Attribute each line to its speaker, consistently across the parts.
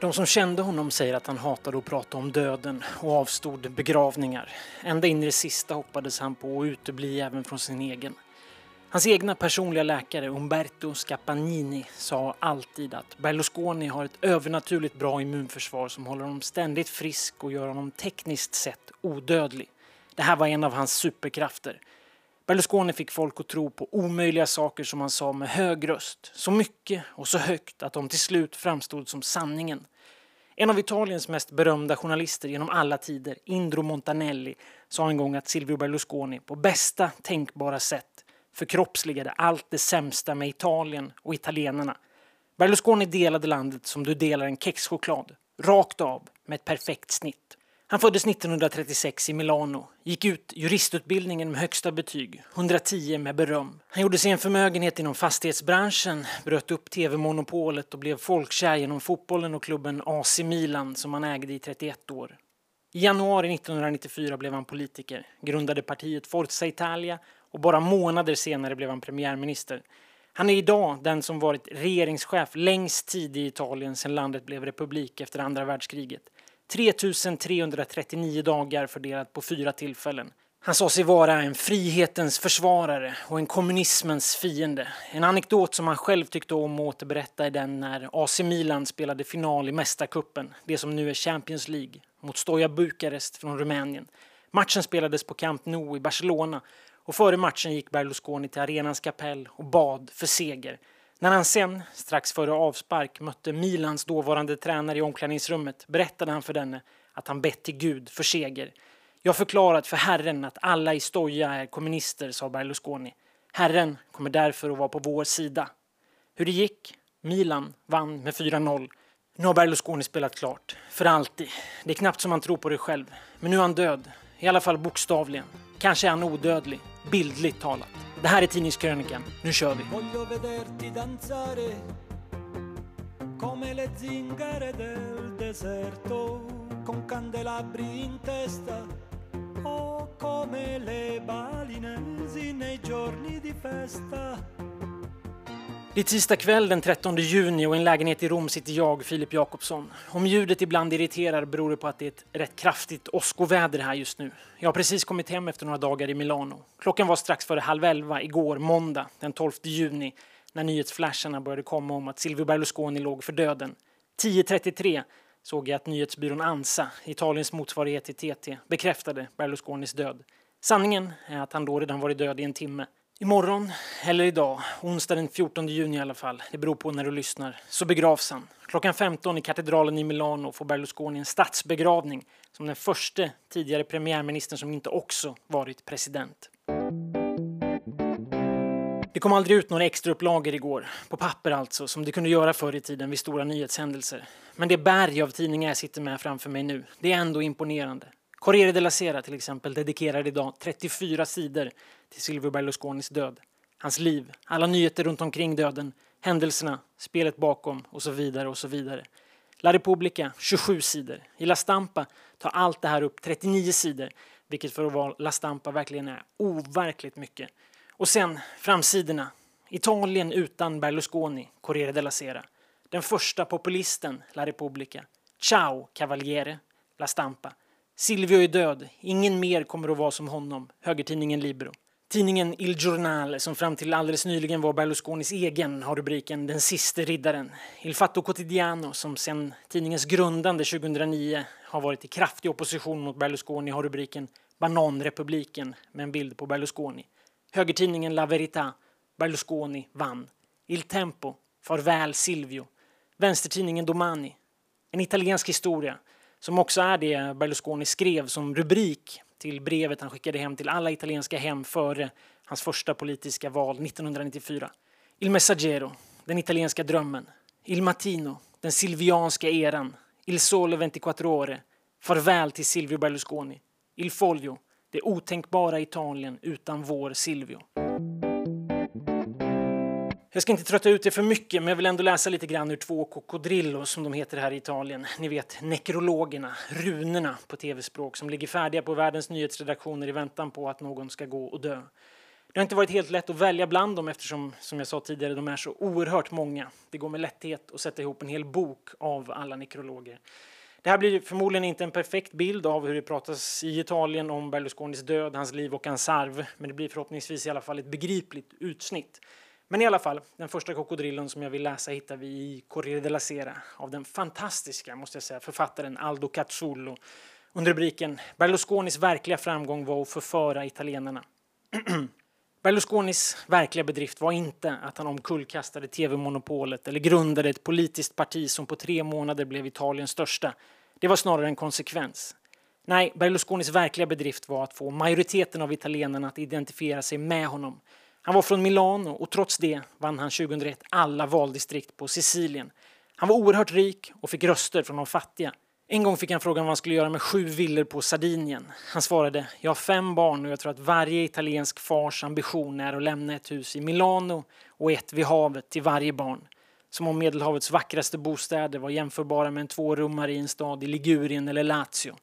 Speaker 1: De som kände honom säger att han hatade att prata om döden och avstod begravningar. Ända in i det sista hoppades han på att utebli även från sin egen. Hans egna personliga läkare Umberto Scapagnini sa alltid att Berlusconi har ett övernaturligt bra immunförsvar som håller honom ständigt frisk och gör honom tekniskt sett odödlig. Det här var en av hans superkrafter. Berlusconi fick folk att tro på omöjliga saker som han sa med hög röst. Så mycket och så högt att de till slut framstod som sanningen. En av Italiens mest berömda journalister genom alla tider, Indro Montanelli, sa en gång att Silvio Berlusconi på bästa tänkbara sätt förkroppsligade allt det sämsta med Italien och italienarna. Berlusconi delade landet som du delar en kexchoklad, rakt av med ett perfekt snitt. Han föddes 1936 i Milano, gick ut juristutbildningen med högsta betyg, 110 med beröm. Han gjorde sig en förmögenhet inom fastighetsbranschen, bröt upp tv-monopolet och blev folkkär genom fotbollen och klubben AC Milan som han ägde i 31 år. I januari 1994 blev han politiker, grundade partiet Forza Italia och bara månader senare blev han premiärminister. Han är idag den som varit regeringschef längst tid i Italien sedan landet blev republik efter andra världskriget. 3339 dagar fördelat på fyra tillfällen. Han sa sig vara en frihetens försvarare och en kommunismens fiende. En anekdot som han själv tyckte om att återberätta är den när AC Milan spelade final i Mästarkuppen, det som nu är Champions League, mot Stoja Bukarest från Rumänien. Matchen spelades på Camp Nou i Barcelona och före matchen gick Berlusconi till arenans kapell och bad för seger. När han sen, strax före avspark, mötte Milans dåvarande tränare i omklädningsrummet berättade han för denne att han bett till Gud för seger. Jag har förklarat för Herren att alla i Stoja är kommunister, sa Berlusconi. Herren kommer därför att vara på vår sida. Hur det gick? Milan vann med 4-0. Nu har Berlusconi spelat klart. För alltid. Det är knappt som man tror på det själv. Men nu är han död. I alla fall bokstavligen. Kanske är han odödlig. Bildligt talat. Det här är Tidningskrönikan. Nu kör vi!
Speaker 2: Come le zingare del deserto con candelabri in testa o come le balinesi nei giorni di festa
Speaker 1: det är tisdag kväll den 13 juni och i en lägenhet i Rom sitter jag, Filip Jakobsson. Om ljudet ibland irriterar beror det på att det är ett rätt kraftigt åskoväder här just nu. Jag har precis kommit hem efter några dagar i Milano. Klockan var strax före halv elva igår, måndag den 12 juni, när nyhetsflasharna började komma om att Silvio Berlusconi låg för döden. 10.33 såg jag att nyhetsbyrån Ansa, Italiens motsvarighet till TT, bekräftade Berlusconis död. Sanningen är att han då redan varit död i en timme. Imorgon, eller idag, onsdag den 14 juni i alla fall, det beror på när du lyssnar, så begravs han. Klockan 15 i katedralen i Milano får Berlusconi en statsbegravning som den första tidigare premiärministern som inte också varit president. Det kom aldrig ut några extra upplagor igår, på papper alltså, som det kunde göra förr i tiden vid stora nyhetshändelser. Men det berg av tidningar jag sitter med framför mig nu, det är ändå imponerande. Corriere della Sera till exempel dedikerar idag 34 sidor till Silvio Berlusconis död. Hans liv, alla nyheter runt omkring döden, händelserna, spelet bakom och så vidare och så vidare. La Repubblica 27 sidor. I La Stampa tar allt det här upp 39 sidor, vilket för att vara La Stampa verkligen är overkligt mycket. Och sen framsidorna. Italien utan Berlusconi, Corriere della Sera. Den första populisten, La Repubblica. Ciao, Cavaliere, La Stampa. Silvio är död. Ingen mer kommer att vara som honom. Högertidningen Libero. Tidningen Il Giornale, som fram till alldeles nyligen var Berlusconis egen, har rubriken Den siste riddaren. Il Fatto Quotidiano, som sedan tidningens grundande 2009 har varit i kraftig opposition mot Berlusconi, har rubriken Bananrepubliken med en bild på Berlusconi. Högertidningen La Verità, Berlusconi vann. Il Tempo, Farväl Silvio. Vänstertidningen Domani, en italiensk historia som också är det Berlusconi skrev som rubrik till brevet han skickade hem till alla italienska hem före hans första politiska val 1994. Il Messaggero, den italienska drömmen. Il Mattino, den silvianska eran. Il Sole 24 Ore, farväl till Silvio Berlusconi. Il Foglio, det otänkbara Italien utan vår Silvio. Jag ska inte trötta ut er för mycket, men jag vill ändå läsa lite grann ur två kokodrillo som de heter här i Italien. Ni vet nekrologerna, runorna på tv-språk som ligger färdiga på världens nyhetsredaktioner i väntan på att någon ska gå och dö. Det har inte varit helt lätt att välja bland dem eftersom, som jag sa tidigare, de är så oerhört många. Det går med lätthet att sätta ihop en hel bok av alla nekrologer. Det här blir förmodligen inte en perfekt bild av hur det pratas i Italien om Berlusconis död, hans liv och hans arv, men det blir förhoppningsvis i alla fall ett begripligt utsnitt. Men i alla fall, den första krokodillen som jag vill läsa hittar vi i Corriere della Sera av den fantastiska, måste jag säga, författaren Aldo Cazzullo under rubriken Berlusconis verkliga framgång var att förföra italienarna. Berlusconis verkliga bedrift var inte att han omkullkastade tv-monopolet eller grundade ett politiskt parti som på tre månader blev Italiens största. Det var snarare en konsekvens. Nej, Berlusconis verkliga bedrift var att få majoriteten av italienarna att identifiera sig med honom. Han var från Milano och trots det vann han 2001 alla valdistrikt på Sicilien. Han var oerhört rik och fick röster från de fattiga. En gång fick han frågan vad han skulle göra med sju villor på Sardinien. Han svarade, jag har fem barn och jag tror att varje italiensk fars ambition är att lämna ett hus i Milano och ett vid havet till varje barn. Som om Medelhavets vackraste bostäder var jämförbara med en tvårummare i en stad i Ligurien eller Lazio.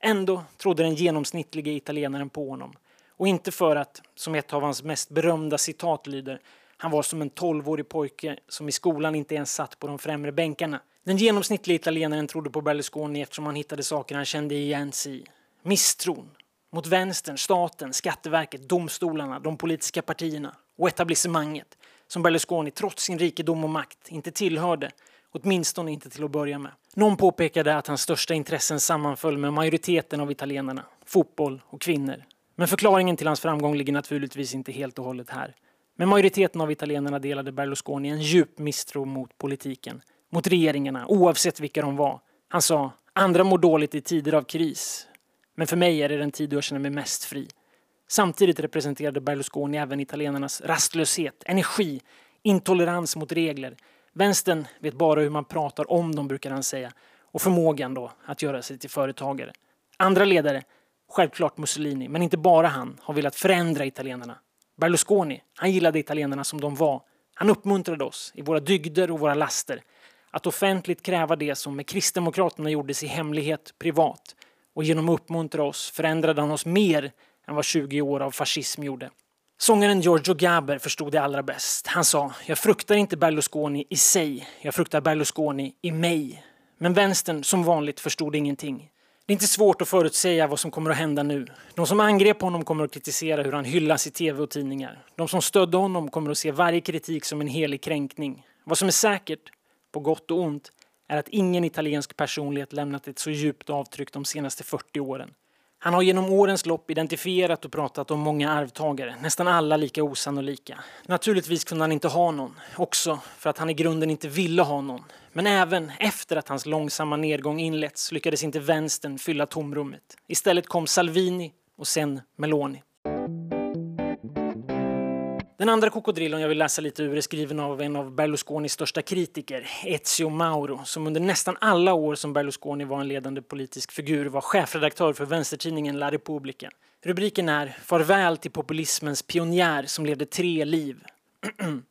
Speaker 1: Ändå trodde den genomsnittliga italienaren på honom. Och inte för att, som ett av hans mest berömda citat lyder, han var som en tolvårig pojke som i skolan inte ens satt på de främre bänkarna. Den genomsnittliga italienaren trodde på Berlusconi eftersom han hittade saker han kände igen sig i. Misstron mot vänstern, staten, Skatteverket, domstolarna, de politiska partierna och etablissemanget som Berlusconi trots sin rikedom och makt inte tillhörde, åtminstone inte till att börja med. Någon påpekade att hans största intressen sammanföll med majoriteten av italienarna, fotboll och kvinnor. Men förklaringen till hans framgång ligger naturligtvis inte helt och hållet här. Men majoriteten av italienarna delade Berlusconi en djup misstro mot politiken mot regeringarna, oavsett vilka de var. Han sa, andra mår dåligt i tider av kris. Men för mig är det den tid då jag känner mig mest fri. Samtidigt representerade Berlusconi även italienarnas rastlöshet, energi, intolerans mot regler. Vänstern vet bara hur man pratar om dem, brukar han säga, och förmågan då att göra sig till företagare. Andra ledare, självklart Mussolini, men inte bara han, har velat förändra italienarna. Berlusconi, han gillade italienarna som de var. Han uppmuntrade oss i våra dygder och våra laster. Att offentligt kräva det som med Kristdemokraterna gjordes i hemlighet privat och genom att uppmuntra oss förändrade han oss mer än vad 20 år av fascism gjorde. Sångaren Giorgio Gaber förstod det allra bäst. Han sa, jag fruktar inte Berlusconi i sig, jag fruktar Berlusconi i mig. Men vänstern, som vanligt, förstod ingenting. Det är inte svårt att förutsäga vad som kommer att hända nu. De som angrep honom kommer att kritisera hur han hyllas i tv och tidningar. De som stödde honom kommer att se varje kritik som en helig kränkning. Vad som är säkert på gott och ont, är att ingen italiensk personlighet lämnat ett så djupt avtryck de senaste 40 åren. Han har genom årens lopp identifierat och pratat om många arvtagare, nästan alla lika osannolika. Naturligtvis kunde han inte ha någon, också för att han i grunden inte ville ha någon. Men även efter att hans långsamma nedgång inletts lyckades inte vänstern fylla tomrummet. Istället kom Salvini och sen Meloni. Den andra krokodillen jag vill läsa lite ur är skriven av en av Berlusconis största kritiker, Ezio Mauro, som under nästan alla år som Berlusconi var en ledande politisk figur var chefredaktör för vänstertidningen La Repubblica. Rubriken är Farväl till populismens pionjär som levde tre liv.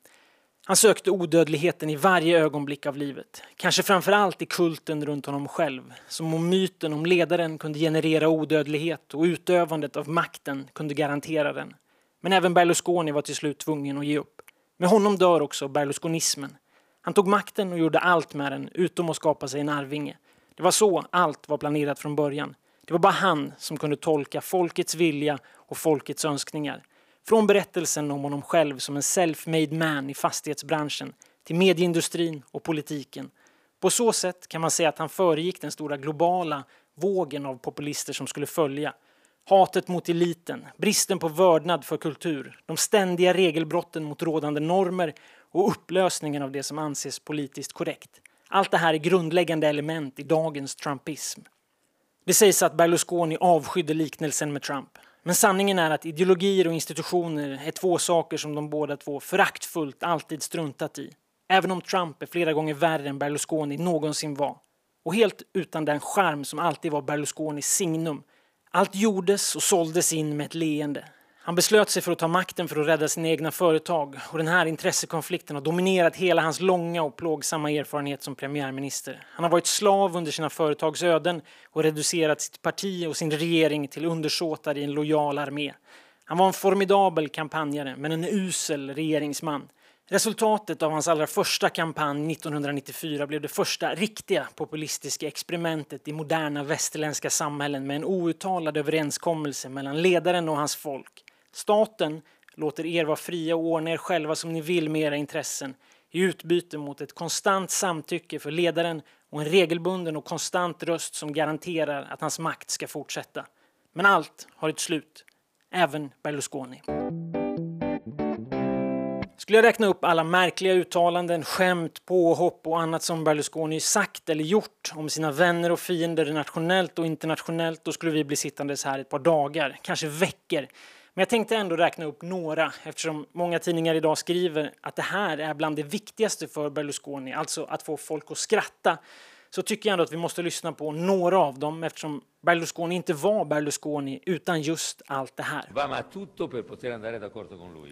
Speaker 1: Han sökte odödligheten i varje ögonblick av livet. Kanske framför allt i kulten runt honom själv. Som om myten om ledaren kunde generera odödlighet och utövandet av makten kunde garantera den. Men även Berlusconi var till slut tvungen att ge upp. Med honom dör också berlusconismen. Han tog makten och gjorde allt med den, utom att skapa sig en arvinge. Det var så allt var planerat från början. Det var bara han som kunde tolka folkets vilja och folkets önskningar. Från berättelsen om honom själv som en self-made man i fastighetsbranschen till medieindustrin och politiken. På så sätt kan man säga att han föregick den stora globala vågen av populister som skulle följa. Hatet mot eliten, bristen på vördnad för kultur, de ständiga regelbrotten mot rådande normer och upplösningen av det som anses politiskt korrekt. Allt det här är grundläggande element i dagens trumpism. Det sägs att Berlusconi avskydde liknelsen med Trump. Men sanningen är att ideologier och institutioner är två saker som de båda två föraktfullt alltid struntat i. Även om Trump är flera gånger värre än Berlusconi någonsin var. Och helt utan den charm som alltid var Berlusconis signum allt gjordes och såldes in med ett leende. Han beslöt sig för att ta makten för att rädda sina egna företag och den här intressekonflikten har dominerat hela hans långa och plågsamma erfarenhet som premiärminister. Han har varit slav under sina företags öden och reducerat sitt parti och sin regering till undersåtar i en lojal armé. Han var en formidabel kampanjare, men en usel regeringsman. Resultatet av hans allra första kampanj 1994 blev det första riktiga populistiska experimentet i moderna västerländska samhällen med en outtalad överenskommelse mellan ledaren och hans folk. Staten låter er vara fria och ordna er själva som ni vill med era intressen i utbyte mot ett konstant samtycke för ledaren och en regelbunden och konstant röst som garanterar att hans makt ska fortsätta. Men allt har ett slut, även Berlusconi. Skulle jag räkna upp alla märkliga uttalanden, skämt, påhopp och annat som Berlusconi sagt eller gjort om sina vänner och fiender nationellt och internationellt, då skulle vi bli sittandes här ett par dagar, kanske veckor. Men jag tänkte ändå räkna upp några eftersom många tidningar idag skriver att det här är bland det viktigaste för Berlusconi, alltså att få folk att skratta så tycker jag ändå att vi måste lyssna på några av dem eftersom Berlusconi inte var Berlusconi utan just allt det här.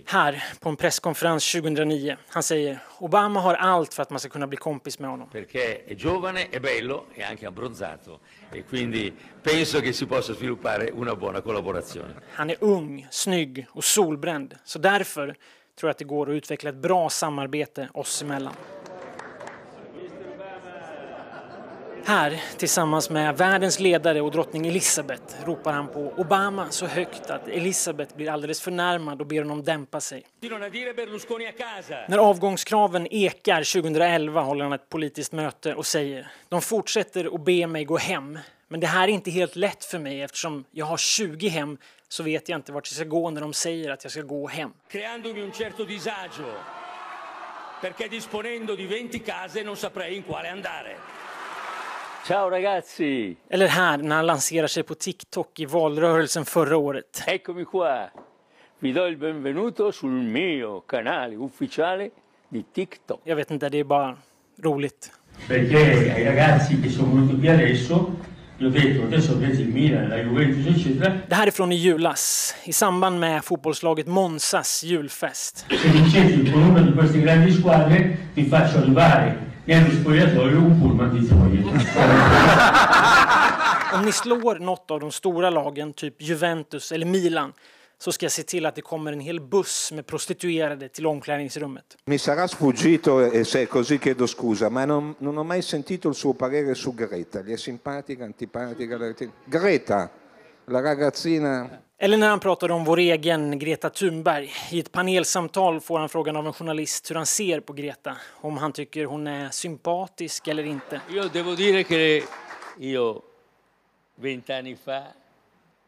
Speaker 1: Här på en presskonferens 2009. Han säger Obama har allt för att man ska kunna bli kompis med honom.
Speaker 3: Perché è giovane, è bello e anche abbronzato e quindi penso che si possa sviluppare una buona collaborazione.
Speaker 1: Han är ung, snygg och solbränd så därför tror jag att det går att utveckla ett bra samarbete oss emellan. Här, tillsammans med världens ledare och drottning Elizabeth, ropar han på Obama så högt att Elizabeth blir alldeles förnärmad och ber honom dämpa sig. När avgångskraven ekar 2011 håller han ett politiskt möte och säger De fortsätter att be mig gå hem, men det här är inte helt lätt för mig eftersom jag har 20 hem så vet jag inte vart jag ska gå när de säger att jag ska gå hem.
Speaker 3: Perché disponendo di 20 case non saprei in quale andare.
Speaker 4: Ciao ragazzi!
Speaker 1: Eller här när han lanserar sig på TikTok i valrörelsen förra året.
Speaker 4: Eccomi qua! Vi do il benvenuto sul mio canale ufficiale di TikTok.
Speaker 1: Jag vet inte, det är bara roligt.
Speaker 4: Perché ai ragazzi che sono venuti qui adesso gli ho detto adesso avete il Milan, la Juventus eccetera.
Speaker 1: Det här är från i julas, i samband med fotbollslaget Monsas julfest.
Speaker 4: Se vincete con una di queste grandi squadre vi faccio arrivare un pullman di gioia.
Speaker 1: Om ni slår något av de stora lagen, typ Juventus eller Milan, så ska jag se till att det kommer en hel buss med prostituerade till omklädningsrummet.
Speaker 5: Mi sarà sfuggito e se è così chiedo scusa, ma non, non ho mai sentito il suo parere su Greta. Gli è simpatica, antipatica? Greta, la ragazzina...
Speaker 1: Eller när han pratade om vår egen Greta Thunberg. I ett panelsamtal får han frågan av en journalist hur han ser på Greta. Om han tycker hon är sympatisk eller inte.
Speaker 4: Io devo dire che io vent'anni fa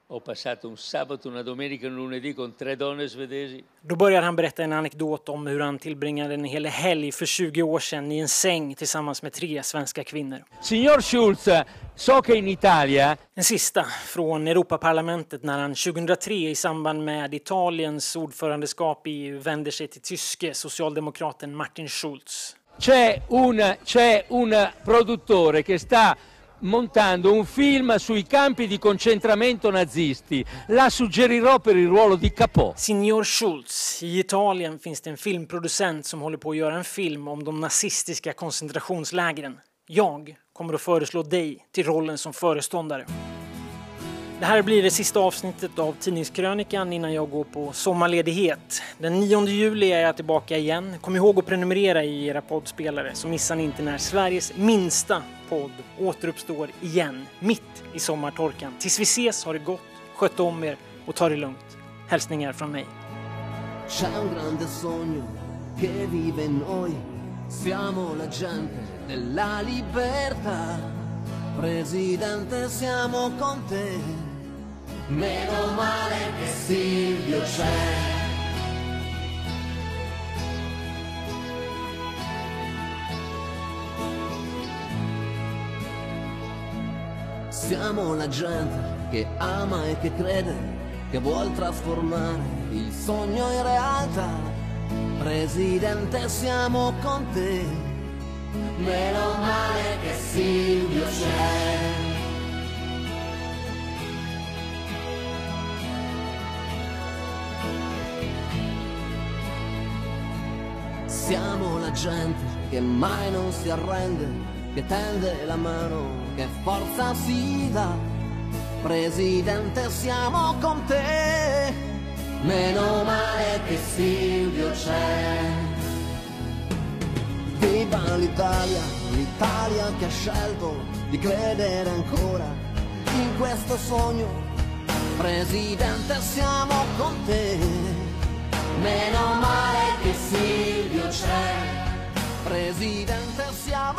Speaker 4: ho passato un sabato, una domenica un lunedì con tre donne svedesi.
Speaker 1: Då börjar han berätta en anekdot om hur han tillbringade en hel helg för 20 år sedan i en säng tillsammans med tre svenska kvinnor.
Speaker 4: Signor Schulz, so che in Italia
Speaker 1: En sista från Europaparlamentet när han 2003 i samband med Italiens ordförandeskap i EU vänder sig till tyske socialdemokraten Martin Schulz.
Speaker 4: c'è un, c'è un produttore che sta montando un film sui campi di concentramento nazisti. La suggerirò per il ruolo di Capò.
Speaker 1: Signor Schulz, i Italien finns det en filmproducent som håller på att göra en film om de nazistiska koncentrationslägren. Jag kommer att föreslå dig till rollen som föreståndare. Det här blir det sista avsnittet av Tidningskrönikan innan jag går på sommarledighet. Den 9 juli är jag tillbaka igen. Kom ihåg att prenumerera i era poddspelare så missar ni inte när Sveriges minsta podd återuppstår igen, mitt i sommartorkan. Tills vi ses, har det gott, sköt om er och ta det lugnt. Hälsningar från mig.
Speaker 6: C'è un grande sogno che vive in noi, siamo la gente della libertà. Presidente, siamo con te, meno male che Silvio c'è. Siamo la gente che ama e che crede, che vuol trasformare il sogno in realtà. Presidente, siamo con te, meno male che Silvio c'è. Siamo la gente che mai non si arrende, che tende la mano, che forza si dà. Presidente, siamo con te. Meno male che Silvio c'è. Viva l'Italia, l'Italia che ha scelto di credere ancora in questo sogno. Presidente, siamo con te. Meno male che Silvio c'è. Presidente siamo